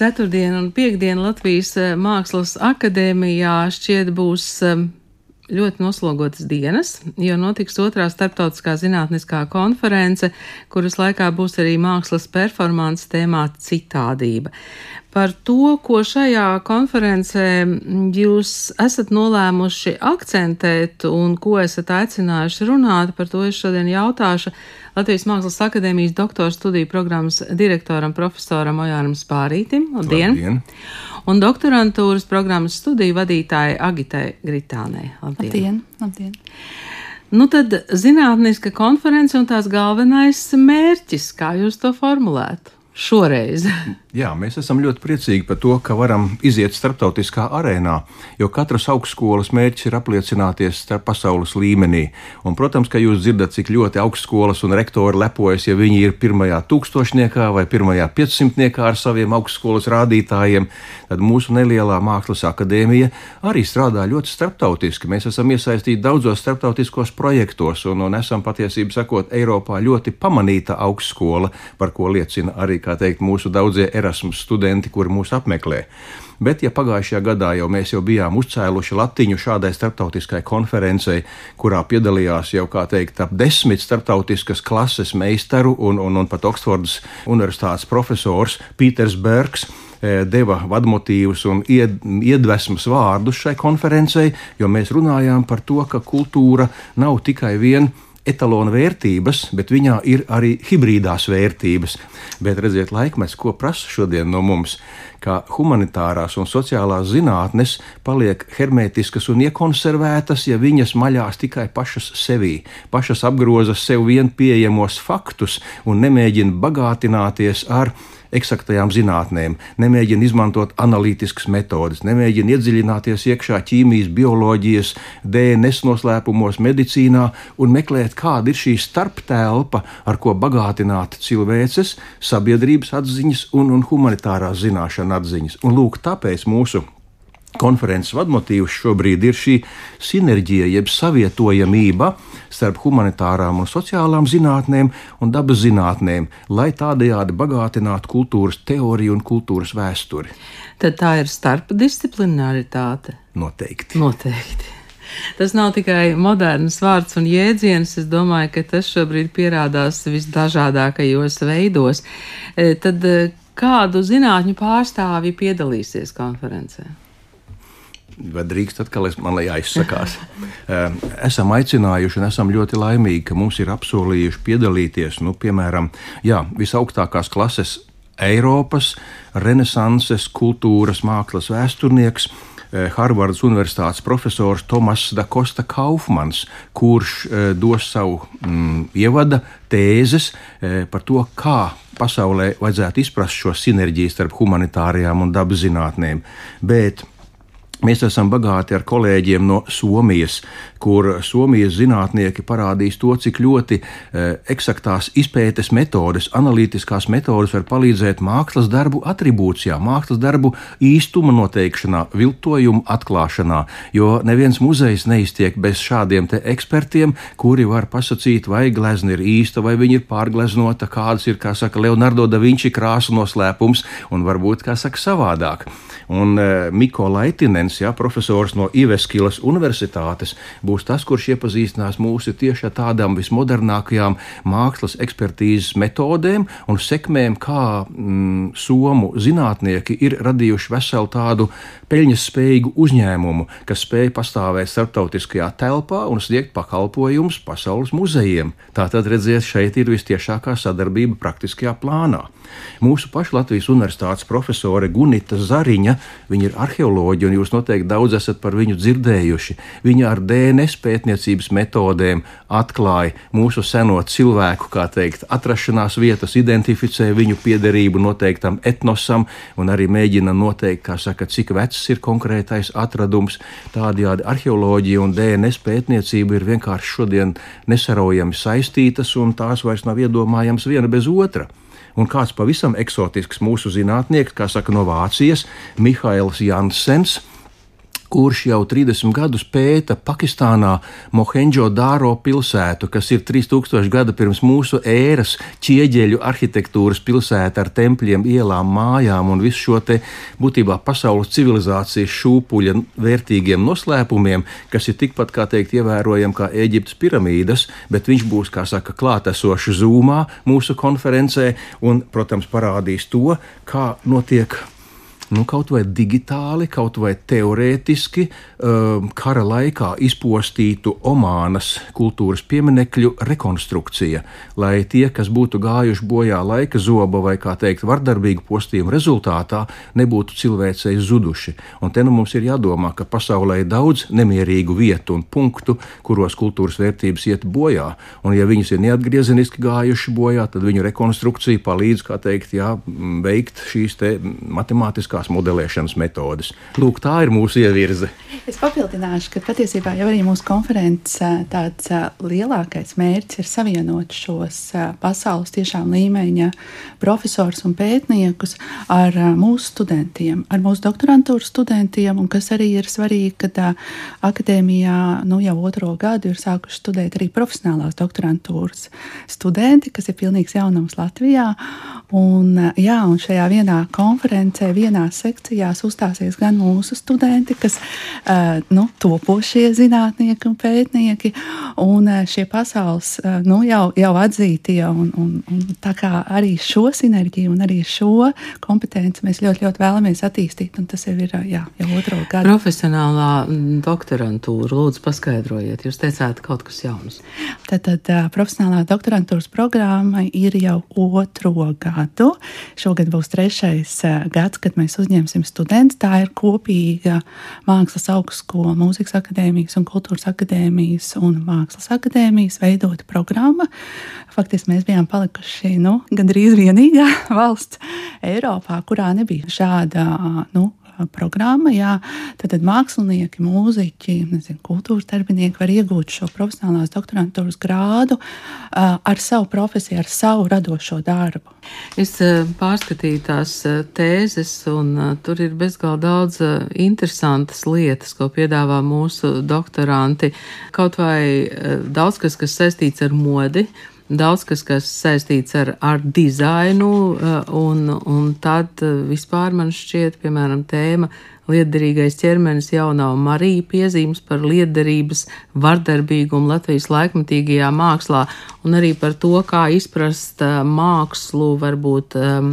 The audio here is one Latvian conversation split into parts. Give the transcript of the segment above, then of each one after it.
ceturtdiena un piekdiena Latvijas eh, Mākslas akadēmijā šķiet būs eh, ļoti noslogotas dienas, jo notiks otrā starptautiskā zinātniskā konference, kuras laikā būs arī mākslas performance tēmā citādība. Par to, ko šajā konferencē jūs esat nolēmuši akcentēt un ko esat aicinājuši runāt, par to es šodien jautāšu Latvijas Mākslas akadēmijas doktora studiju programmas direktoram profesoram Ojānam Spārītim. Labdien! Labdien un doktorantūras programmas studiju vadītāja Agitai Gritānei. Labdien! Labdien. Nu tad zinātniska konference un tās galvenais mērķis, kā jūs to formulētu šoreiz? Jā, mēs esam ļoti priecīgi par to, ka varam iziet starptautiskā arēnā, jo katras augstskolas mērķis ir apliecināties starp pasaules līmenī. Un, protams, ka jūs dzirdat, cik ļoti augstskolas un rektori lepojas, ja viņi ir pirmajā tūkstošniekā vai pirmajā piecsimtniekā ar saviem augstskolas rādītājiem, tad mūsu nelielā mākslas akadēmija arī strādā ļoti starptautiski. Mēs esam iesaistīti daudzos starptautiskos projektos un, un esam patiesībā sakot Eiropā ļoti pamanīta augstskola, par ko liecina arī, kā teikt, mūsu daudzie Erasmus studenti, kuri mūs apmeklē. Bet, ja pagājušajā gadā jau mēs jau bijām uzcēluši latiņu šādai starptautiskai konferencei, kurā piedalījās jau, kā teikt, ap desmit starptautiskas klases meistaru un, un, un pat Oksfordas universitātes profesors Pīters Bergs, eh, deva vadmotīvus un iedvesmas vārdus šai konferencei, jo mēs runājām par to, ka kultūra nav tikai viena etalona vērtības, bet viņā ir arī hibrīdās vērtības. Bet redziet, laikmets, ko prasa šodien no mums, ka humanitārās un sociālās zinātnes paliek hermetiskas un iekonservētas, ja viņas maļās tikai pašas sevī, pašas apgroza sev vien pieejamos faktus un nemēģina bagātināties ar eksaktajām zinātnēm, nemēģina izmantot analītiskas metodes, nemēģina iedziļināties iekšā ķīmijas, bioloģijas, DNS noslēpumos, medicīnā un meklēt, kāda ir šī starptelpa, ar ko bagātināt cilvēces, sabiedrības atziņas un, un humanitārās zināšana atziņas. Un lūk, tāpēc mūsu konferences vadmotīvs šobrīd ir šī sinerģija, jeb savietojamība starp humanitārām un sociālām zinātnēm un dabas zinātnēm, lai tādējādi bagātinātu kultūras teoriju un kultūras vēsturi. Tad tā ir starpdisciplinaritāte. Noteikti. Noteikti. Tas nav tikai moderns vārds un jēdziens. Es domāju, ka tas šobrīd pierādās visdažādākajos veidos. E, tad e, kādu zinātņu pārstāvji piedalīsies konferencē? Vai drīkst atkal man jāizsakās. esam aicinājuši un esam ļoti laimīgi, ka mums ir apsolījuši piedalīties, nu, piemēram, jā, visaugstākās klases Eiropas renesanses kultūras mākslas vēsturnieks. Harvardas Universitātes profesors Tomas Dakosta Kaufmans, kurš e, dos savu mm, ievada tēzes e, par to, kā pasaulē vajadzētu izprast šo sinerģiju starp humanitārajām un dabas zinātnēm. Bet Mēs esam bagāti ar kolēģiem no Somijas, kur Somijas zinātnieki parādīs to, cik ļoti e, eksaktās izpētes metodes, analītiskās metodes var palīdzēt mākslas darbu attribūcijā, mākslas darbu īstuma noteikšanā, viltojumu atklāšanā. Jo neviens muzejs neiztiek bez šādiem ekspertiem, kuri var pasakīt, vai glezna ir īsta, vai viņa ir pārgleznota, kādas ir, kā saka, Leonardo da Vinci krāsu noslēpums, un varbūt, kā saka, savādāk. Un e, Miko Laitinens Ēns, ja, profesors no Iveskilas Universitātes, būs tas, kurš iepazīstinās mūsu tieši ar tādām vismodernākajām mākslas ekspertīzes metodēm un sekmēm, kā mm, somu zinātnieki ir radījuši veselu tādu peļņas spējīgu uzņēmumu, kas spēj pastāvēt starptautiskajā telpā un sniegt pakalpojumus pasaules muzejiem. Tātad, redziet, šeit ir vistiešākā sadarbība praktiskajā plānā. Mūsu paša Latvijas Universitātes profesore Gunita Zariņa, viņa ir arheoloģija, un jūs noteikti daudz esat par viņu dzirdējuši. Viņa ar DNS pētniecības metodēm atklāja mūsu seno cilvēku, kā teikt, atrašanās vietas, identificēja viņu piederību noteiktam etnosam un arī mēģina noteikt, kā saka, cik vecs ir konkrētais atradums. Tādējādi arheoloģija un DNS pētniecība ir vienkārši šodien nesaraujami saistītas, un tās vairs nav iedomājams viena bez otra un kāds pavisam eksotisks mūsu zinātnieks, kā saka no Vācijas, Mihails Jansens kurš jau 30 gadus pēta Pakistānā Mohenjo Dāro pilsētu, kas ir 3000 gadu pirms mūsu ēras ķieģeļu arhitektūras pilsēta ar tempļiem, ielām, mājām un visu šo te būtībā pasaules civilizācijas šūpuļa vērtīgiem noslēpumiem, kas ir tikpat, kā teikt, ievērojami kā Eģiptes piramīdas, bet viņš būs, kā saka, klātesošs zūmā mūsu konferencē un, protams, parādīs to, kā notiek nu, kaut vai digitāli, kaut vai teorētiski um, kara laikā izpostītu Omānas kultūras pieminekļu rekonstrukcija, lai tie, kas būtu gājuši bojā laika zoba vai, kā teikt, vardarbīgu postījumu rezultātā, nebūtu cilvēcei zuduši. Un te nu mums ir jādomā, ka pasaulē ir daudz nemierīgu vietu un punktu, kuros kultūras vērtības iet bojā, un ja viņas ir neatgriezeniski gājuši bojā, tad viņu rekonstrukcija palīdz, kā teikt, jā, veikt šīs matemātiskās matemātiskās modelēšanas metodes. Lūk, tā ir mūsu ievirze. Es papildināšu, ka patiesībā jau arī mūsu konferences tāds lielākais mērķis ir savienot šos pasaules tiešām līmeņa profesors un pētniekus ar mūsu studentiem, ar mūsu doktorantūras studentiem, un kas arī ir svarīgi, ka akadēmijā nu, jau otro gadu ir sākuši studēt arī profesionālās doktorantūras studenti, kas ir pilnīgs jaunums Latvijā. Un, jā, un šajā vienā konferencē, vienā dažādās sekcijās uzstāsies gan mūsu studenti, kas uh, nu, topošie zinātnieki un pētnieki, un uh, šie pasaules uh, nu, jau, jau atzītie. Un, un, un tā kā arī šo sinerģiju un arī šo kompetenci mēs ļoti, ļoti vēlamies attīstīt, un tas jau ir jā, jau otro gadu. Profesionālā doktorantūra, lūdzu, paskaidrojiet, jūs teicāt kaut kas jauns. Tad, tad profesionālā doktorantūras programma ir jau otro gadu. Šogad būs trešais gads, kad mēs uzņemsim studentus. Tā ir kopīga Mākslas augstskola, Mūzikas akadēmijas un Kultūras akadēmijas un Mākslas akadēmijas veidota programma. Faktiski mēs bijām palikuši nu, gandrīz vienīgā valsts Eiropā, kurā nebija šāda nu, programma. Jā, tad, tad mākslinieki, mūziķi, nezinu, kultūras darbinieki var iegūt šo profesionālās doktorantūras grādu ar savu profesiju, ar savu radošo darbu. Es pārskatīju tās tēzes, un tur ir bezgalīgi daudz interesantas lietas, ko piedāvā mūsu doktoranti. Kaut vai daudz kas, kas saistīts ar modi daudz kas, kas saistīts ar, ar dizainu, eh, un, un tad eh, vispār man šķiet, piemēram, tēma liederīgais ķermenis jau nav Marija piezīmes par liederības vardarbīgumu Latvijas laikmatīgajā mākslā, un arī par to, kā izprast uh, mākslu, varbūt, um,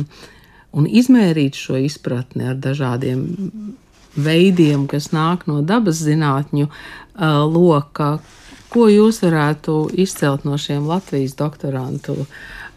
un izmērīt šo izpratni ar dažādiem veidiem, kas nāk no dabas zinātņu uh, loka, Ko jūs varētu izcelt no šiem Latvijas doktorantu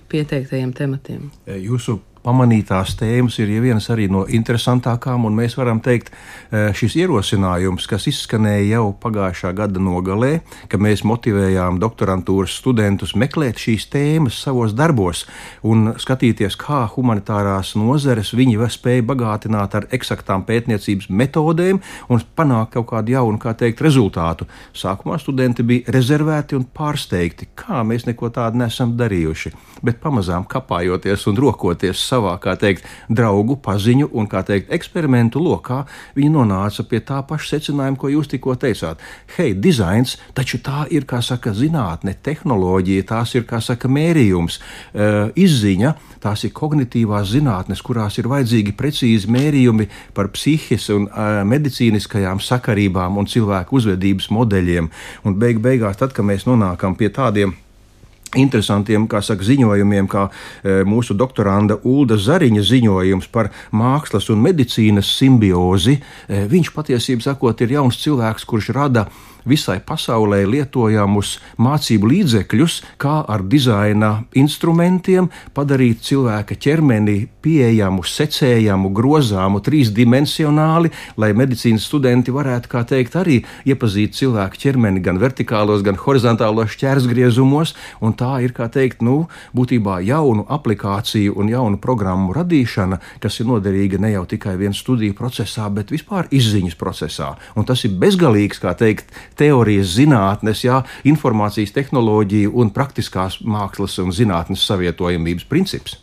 pieteiktajiem tematiem? Jūsu pamanītās tēmas ir ja vienas arī no interesantākām, un mēs varam teikt, eh, šis ierosinājums, kas izskanēja jau pagājušā gada nogalē, ka mēs motivējām doktorantūras studentus meklēt šīs tēmas savos darbos un skatīties, kā humanitārās nozeres viņi spēja bagātināt ar eksaktām pētniecības metodēm un panākt kaut kādu jaunu, kā teikt, rezultātu. Sākumā studenti bija rezervēti un pārsteigti, kā mēs neko tādu nesam darījuši, bet pamazām kapājoties un rokoties savā, kā teikt, draugu, paziņu un, kā teikt, eksperimentu lokā, viņi nonāca pie tā paša secinājuma, ko jūs tikko teicāt. Hei, dizains, taču tā ir, kā saka, zinātne, tehnoloģija, tās ir, kā saka, mērījums, uh, izziņa, tās ir kognitīvās zinātnes, kurās ir vajadzīgi precīzi mērījumi par psihiskām un uh, medicīniskajām sakarībām un cilvēku uzvedības modeļiem. Un beig beigās, tad, kad mēs nonākam pie tādiem interesantiem saka, ziņojumiem, kā e, mūsu doktoranda Ulda Zariņa ziņojums par mākslas un medicīnas simbiozi. E, viņš patiesībā sakot, ir jauns cilvēks, kurš rada visai pasaulē lietojamus mācību līdzekļus, kā ar dizaina instrumentiem padarīt cilvēka ķermeni pieejamu, secējamu, grozāmu, trīsdimensionāli, lai medicīnas studenti varētu, kā teikt, arī iepazīt cilvēku ķermeni gan vertikālos, gan horizontālos šķērsgriezumos, un tā ir, kā teikt, nu, būtībā jaunu aplikāciju un jaunu programmu radīšana, kas ir noderīga ne jau tikai viens studiju procesā, bet vispār izziņas procesā. Un tas ir bezgalīgs, kā teikt, teorijas zinātnes, jā, informācijas tehnoloģiju un praktiskās mākslas un zinātnes savietojamības princips.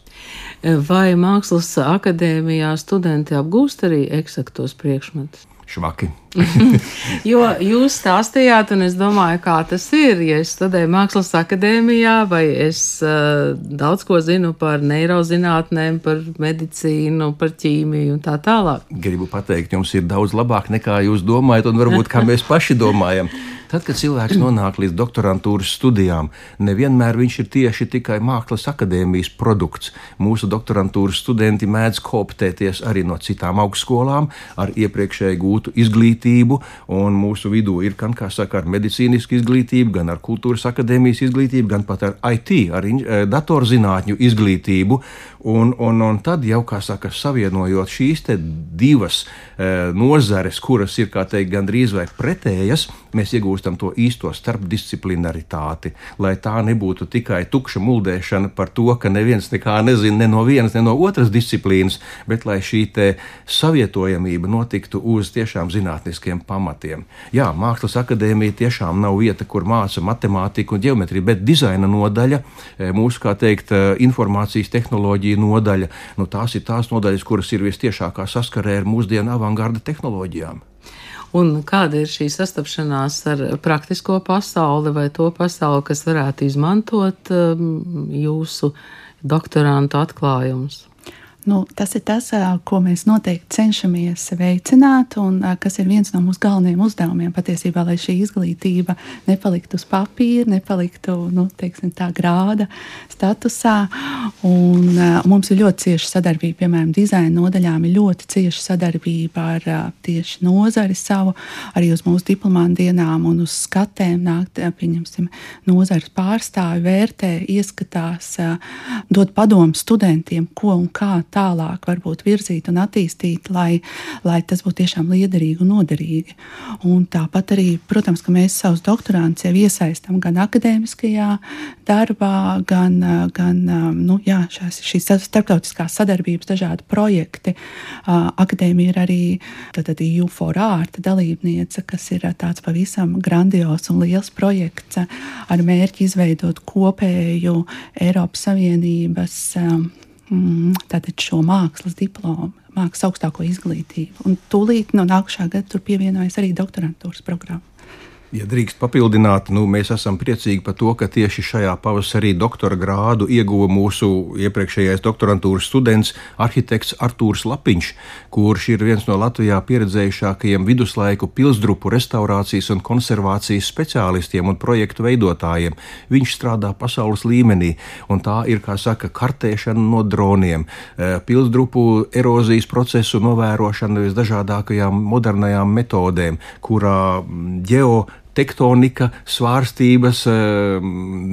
Vai mākslas akadēmijā studenti apgūst arī eksaktos priekšmetus? Švaki. jo jūs stāstījāt, un es domāju, kā tas ir. Ja es studēju Mākslas akadēmijā, vai es uh, daudz ko zinu par neirozinātnēm, par medicīnu, par ķīmiju un tā tālāk. Gribu pateikt, jums ir daudz labāk nekā jūs domājat, un varbūt kā mēs paši domājam. Tad, kad cilvēks nonāk līdz doktorantūras studijām, nevienmēr viņš ir tieši tikai Mākslas akadēmijas produkts. Mūsu doktorantūras studenti mēdz koptēties arī no citām augstskolām ar iepriekšēji gūtu izglītību, un mūsu vidū ir gan, kā saka, ar medicīnisku izglītību, gan ar kultūras akadēmijas izglītību, gan pat ar IT, ar eh, datorzinātņu izglītību. Un, un, un tad jau, kā saka, savienojot šīs divas e, nozares, kuras ir teikt, gandrīz vai pretējas, mēs iegūstam to īsto starpdisciplinaritāti. Lai tā nebūtu tikai tukša muldēšana par to, ka neviens nekā nezina ne no vienas, ne no otras disciplīnas, bet lai šī savietojamība notiktu uz tiešām zinātniskiem pamatiem. Jā, Mākslas akadēmija tiešām nav vieta, kur māca matemātiku un geometriju, bet dizaina nodaļa, e, mūsu, kā teikt, e, informācijas tehnoloģija nodaļa. Nu, tās ir tās nodaļas, kuras ir vistiešākā saskarē ar mūsdienu avangarda tehnoloģijām. Un kāda ir šī sastapšanās ar praktisko pasauli vai to pasauli, kas varētu izmantot um, jūsu doktorantu atklājumus? Nu, tas ir tas, ko mēs noteikti cenšamies veicināt, un kas ir viens no mūsu galvenajiem uzdevumiem patiesībā, lai šī izglītība nepaliktu uz papīra, nepaliktu nu, teiksim, tā grāda statusā. Un, mums ir ļoti cieša sadarbība, piemēram, dizaina nodaļām ir ļoti cieša sadarbība ar tieši nozari savu, arī uz mūsu diplomāta dienām un uz skatēm nākt, pieņemsim, nozares pārstāvi vērtē, ieskatās, dod padomu studentiem, ko un kā tālāk varbūt virzīt un attīstīt, lai, lai tas būtu tiešām liederīgi un noderīgi. Un tāpat arī, protams, ka mēs savus doktorantus jau iesaistām gan akadēmiskajā darbā, gan, gan nu, jā, šās, šīs starptautiskās sadarbības dažādi projekti. Akadēmija ir arī EU for Art dalībniece, kas ir tāds pavisam grandios un liels projekts ar mērķi izveidot kopēju Eiropas Savienības mm, tātad šo mākslas diplomu, mākslas augstāko izglītību. Un tūlīt no nākamā gada tur pievienojas arī doktorantūras programma. Ja drīkst papildināt, nu, mēs esam priecīgi par to, ka tieši šajā pavasarī doktora grādu ieguva mūsu iepriekšējais doktorantūras students, arhitekts Artūrs Lapiņš, kurš ir viens no Latvijā pieredzējušākajiem viduslaiku pilsdrupu restaurācijas un konservācijas speciālistiem un projektu veidotājiem. Viņš strādā pasaules līmenī, un tā ir, kā saka, kartēšana no droniem, eh, pilsdrupu erozijas procesu novērošana visdažādākajām modernajām metodēm, kurā mm, ģeo tektonika, svārstības, eh,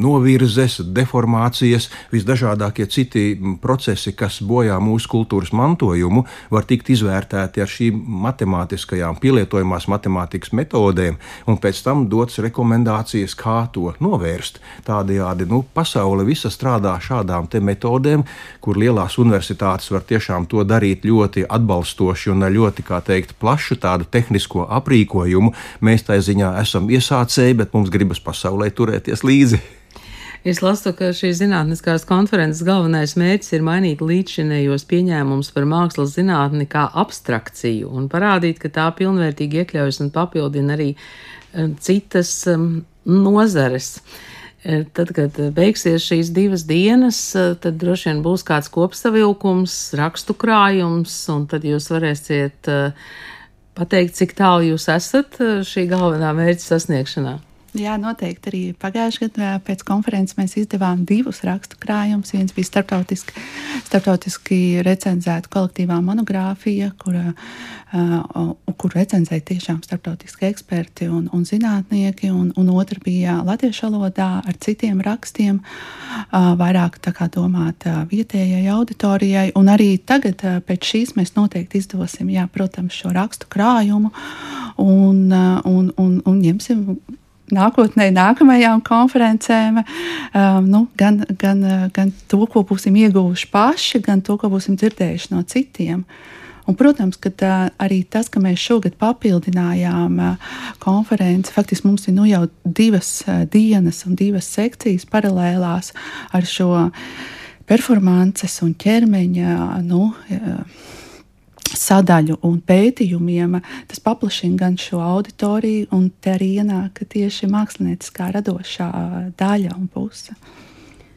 novirzes, deformācijas, visdažādākie citi procesi, kas bojā mūsu kultūras mantojumu, var tikt izvērtēti ar šīm matemātiskajām, pielietojamās matemātikas metodēm, un pēc tam dots rekomendācijas, kā to novērst. Tādējādi nu, pasaule visa strādā šādām metodēm, kur lielās universitātes var tiešām to darīt ļoti atbalstoši un ar ļoti, kā teikt, plašu tādu tehnisko aprīkojumu. Mēs tā ziņā esam iesācēji, bet mums gribas pasaulē turēties līdzi. Es lasu, ka šīs zinātniskās konferences galvenais mērķis ir mainīt līdzšinējos pieņēmumus par mākslas zinātni kā abstrakciju un parādīt, ka tā pilnvērtīgi iekļaujas un papildina arī eh, citas um, nozares. Eh, tad, kad beigsies šīs divas dienas, eh, tad droši vien būs kāds kopsavilkums, rakstu krājums, un tad jūs varēsiet uh, pateikt, cik tālu jūs esat eh, šī galvenā mērķa sasniegšanā? Jā, noteikti arī pagājušajā gadā pēc konferences mēs izdevām divus rakstu krājumus. Viens bija starptautiski, starptautiski recenzēta kolektīvā monogrāfija, kura, uh, kur recenzēja tiešām starptautiski eksperti un, un zinātnieki, un, un otra bija latviešu valodā ar citiem rakstiem, uh, vairāk tā kā domāt uh, vietējai auditorijai. Un arī tagad uh, pēc šīs mēs noteikti izdosim, jā, protams, šo rakstu krājumu un, uh, un, un, un ņemsim nākotnē, nākamajām konferencēm, um, nu, gan, gan, gan to, ko būsim ieguvuši paši, gan to, ko būsim dzirdējuši no citiem. Un, protams, ka tā, arī tas, ka mēs šogad papildinājām uh, konferenci, faktiski mums ir nu, jau divas uh, dienas un divas sekcijas paralēlās ar šo performances un ķermeņa. Nu, uh, sadaļu un pētījumiem, tas paplašina gan šo auditoriju, un te arī ienāk tieši mākslinieckā radošā daļa un puse.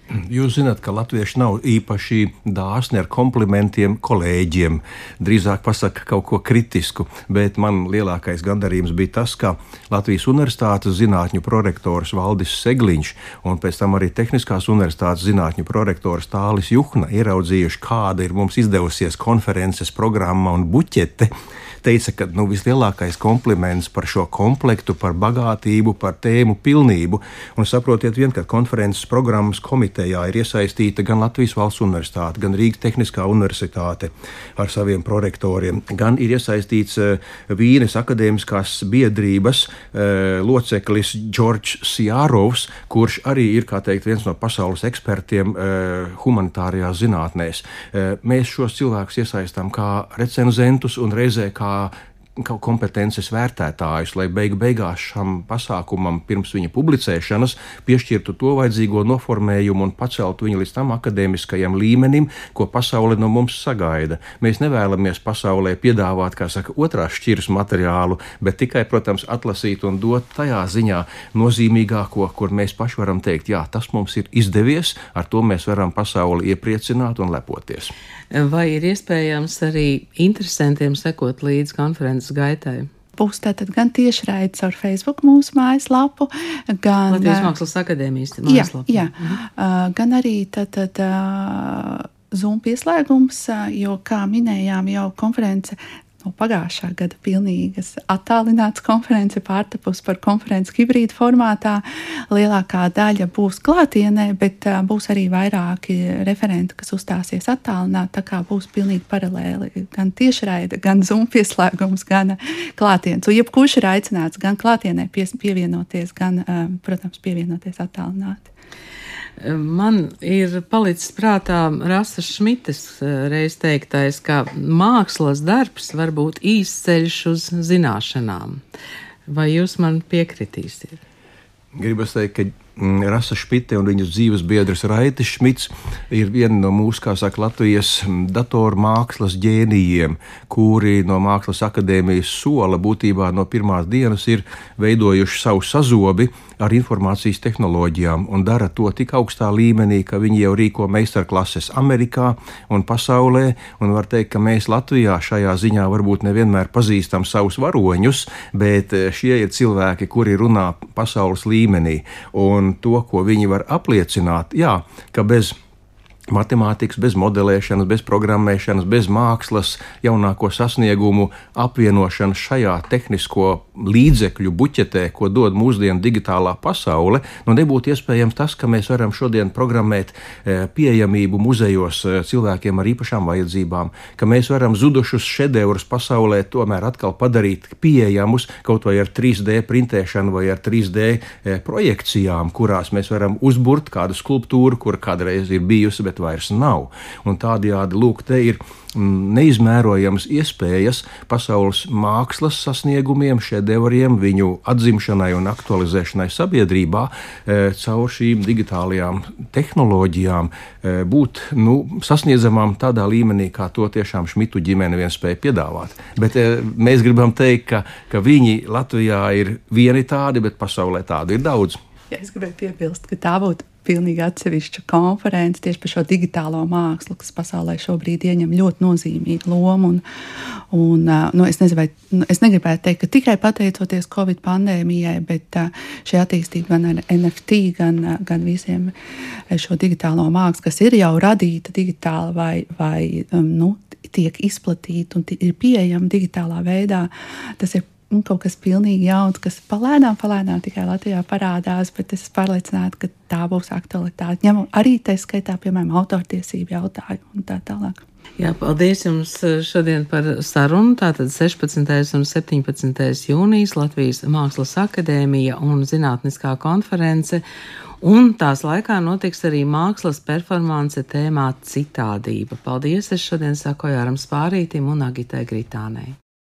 Jūs zināt, ka latvieši nav īpaši dāsni ar komplimentiem kolēģiem. Drīzāk pasakā kaut ko kritisku, bet man lielākais gandarījums bija tas, ka Latvijas Universitātes zinātņu prorektors Valdis Segliņš un pēc tam arī Tehniskās Universitātes zinātņu prorektors Tālis Juhna ieraudzījuši, kāda ir mums izdevusies konferences programma un buķete teica, ka nu, vislielākais kompliments par šo komplektu, par bagātību, par tēmu pilnību. Un saprotiet, vien, ka konferences programmas komitejā ir iesaistīta gan Latvijas valsts universitāte, gan Rīgas Tehniskā universitāte ar saviem prorektoriem, gan ir iesaistīts uh, Vīnes akadēmiskās biedrības uh, loceklis Džordžs Sjārovs, kurš arī ir teikt, viens no pasaules ekspertiem uh, humanitārajās zinātnēs. Mēs šos cilvēkus iesaistām kā recenzentus un reizē kā uh, kā kompetences vērtētājus, lai beigu beigās šam pasākumam, pirms viņa publicēšanas, piešķirtu to vajadzīgo noformējumu un paceltu viņu līdz tam akadēmiskajam līmenim, ko pasaule no mums sagaida. Mēs nevēlamies pasaulē piedāvāt, kā saka, otrās šķiras materiālu, bet tikai, protams, atlasīt un dot tajā ziņā nozīmīgāko, kur mēs paši varam teikt, jā, tas mums ir izdevies, ar to mēs varam pasauli iepriecināt un lepoties. Vai ir iespējams arī interesantiem sekot līdz konferences? Konferences gaitai? Būs tātad gan tiešraidis ar Facebook mūsu mājaslapu, gan Latvijas Mākslas akadēmijas mājaslapu. Jā, jā. Mhm. Uh, gan arī tātad. Uh, Zoom pieslēgums, jo, kā minējām, jau konference no pagājušā gada pilnīgas attālināts konference pārtapus par konferenci hibrīda formātā. Lielākā daļa būs klātienē, bet būs arī vairāki referenti, kas uzstāsies attālināt. Tā kā būs pilnīgi paralēli gan tiešraide, gan Zoom pieslēgums, gan klātienes. Un jebkurš ir aicināts gan klātienē pievienoties, gan, protams, pievienoties attālināti. Man ir palicis prātā Rasas Šmites eh, reiz teiktais, ka mākslas darbs var būt īsceļš uz zināšanām. Vai jūs man piekritīsiet? Gribu teikt, ka Rasa Špite un viņas dzīves biedrs Raitis Šmits ir viena no mūsu, kā saka, Latvijas mm, datoru mākslas ģēnijiem, kuri no Mākslas akadēmijas sola būtībā no pirmās dienas ir veidojuši savu sazobi ar informācijas tehnoloģijām un dara to tik augstā līmenī, ka viņi jau rīko meistarklases Amerikā un pasaulē. Un var teikt, ka mēs Latvijā šajā ziņā varbūt nevienmēr pazīstam savus varoņus, bet eh, šie ir cilvēki, kuri runā pasaules līmenī. Un to, ko viņi var apliecināt, jā, ka bez matemātikas, bez modelēšanas, bez programmēšanas, bez mākslas, jaunāko sasniegumu apvienošanas šajā tehnisko līdzekļu buķetē, ko dod mūsdienu digitālā pasaule, nu nebūtu iespējams tas, ka mēs varam šodien programmēt e, pieejamību muzejos e, cilvēkiem ar īpašām vajadzībām, ka mēs varam zudušus šedevrus pasaulē tomēr atkal padarīt pieejamus kaut vai ar 3D printēšanu vai ar 3D e, projekcijām, kurās mēs varam uzburt kādu skulptūru, kur kādreiz ir bijusi, bet vairs nav. Un tādējādi, lūk, te ir mm, neizmērojamas iespējas pasaules mākslas sasniegumiem, šedevriem, viņu atzimšanai un aktualizēšanai sabiedrībā e, caur šīm digitālajām tehnoloģijām e, būt nu, sasniedzamām tādā līmenī, kā to tiešām Šmitu ģimene vien spēja piedāvāt. Bet e, mēs gribam teikt, ka, ka viņi Latvijā ir vieni tādi, bet pasaulē tādu ir daudz. Ja es gribēju piebilst, ka tā būtu pilnīgi atsevišķa konference tieši par šo digitālo mākslu, kas pasaulē šobrīd ieņem ļoti nozīmīgu lomu. Un, un, nu, es, nezinu, vai, nu, es negribētu teikt, ka tikai pateicoties Covid pandēmijai, bet šī attīstība gan ar NFT, gan, gan visiem šo digitālo mākslu, kas ir jau radīta digitāli vai, vai nu, tiek izplatīta un ir pieejama digitālā veidā, tas ir un kaut kas pilnīgi jauns, kas palēnām, palēnām tikai Latvijā parādās, bet es esmu pārliecināta, ka tā būs aktualitāte. Ņemot arī tā skaitā, piemēram, autortiesību jautājumu un tā tālāk. Jā, paldies jums eh, šodien par sarunu. Tātad 16. un 17. jūnijas Latvijas Mākslas akadēmija un zinātniskā konference. Un tās laikā notiks arī mākslas performance tēmā citādība. Paldies! Es šodien saku Jāram Spārītim un Agitai Gritānei.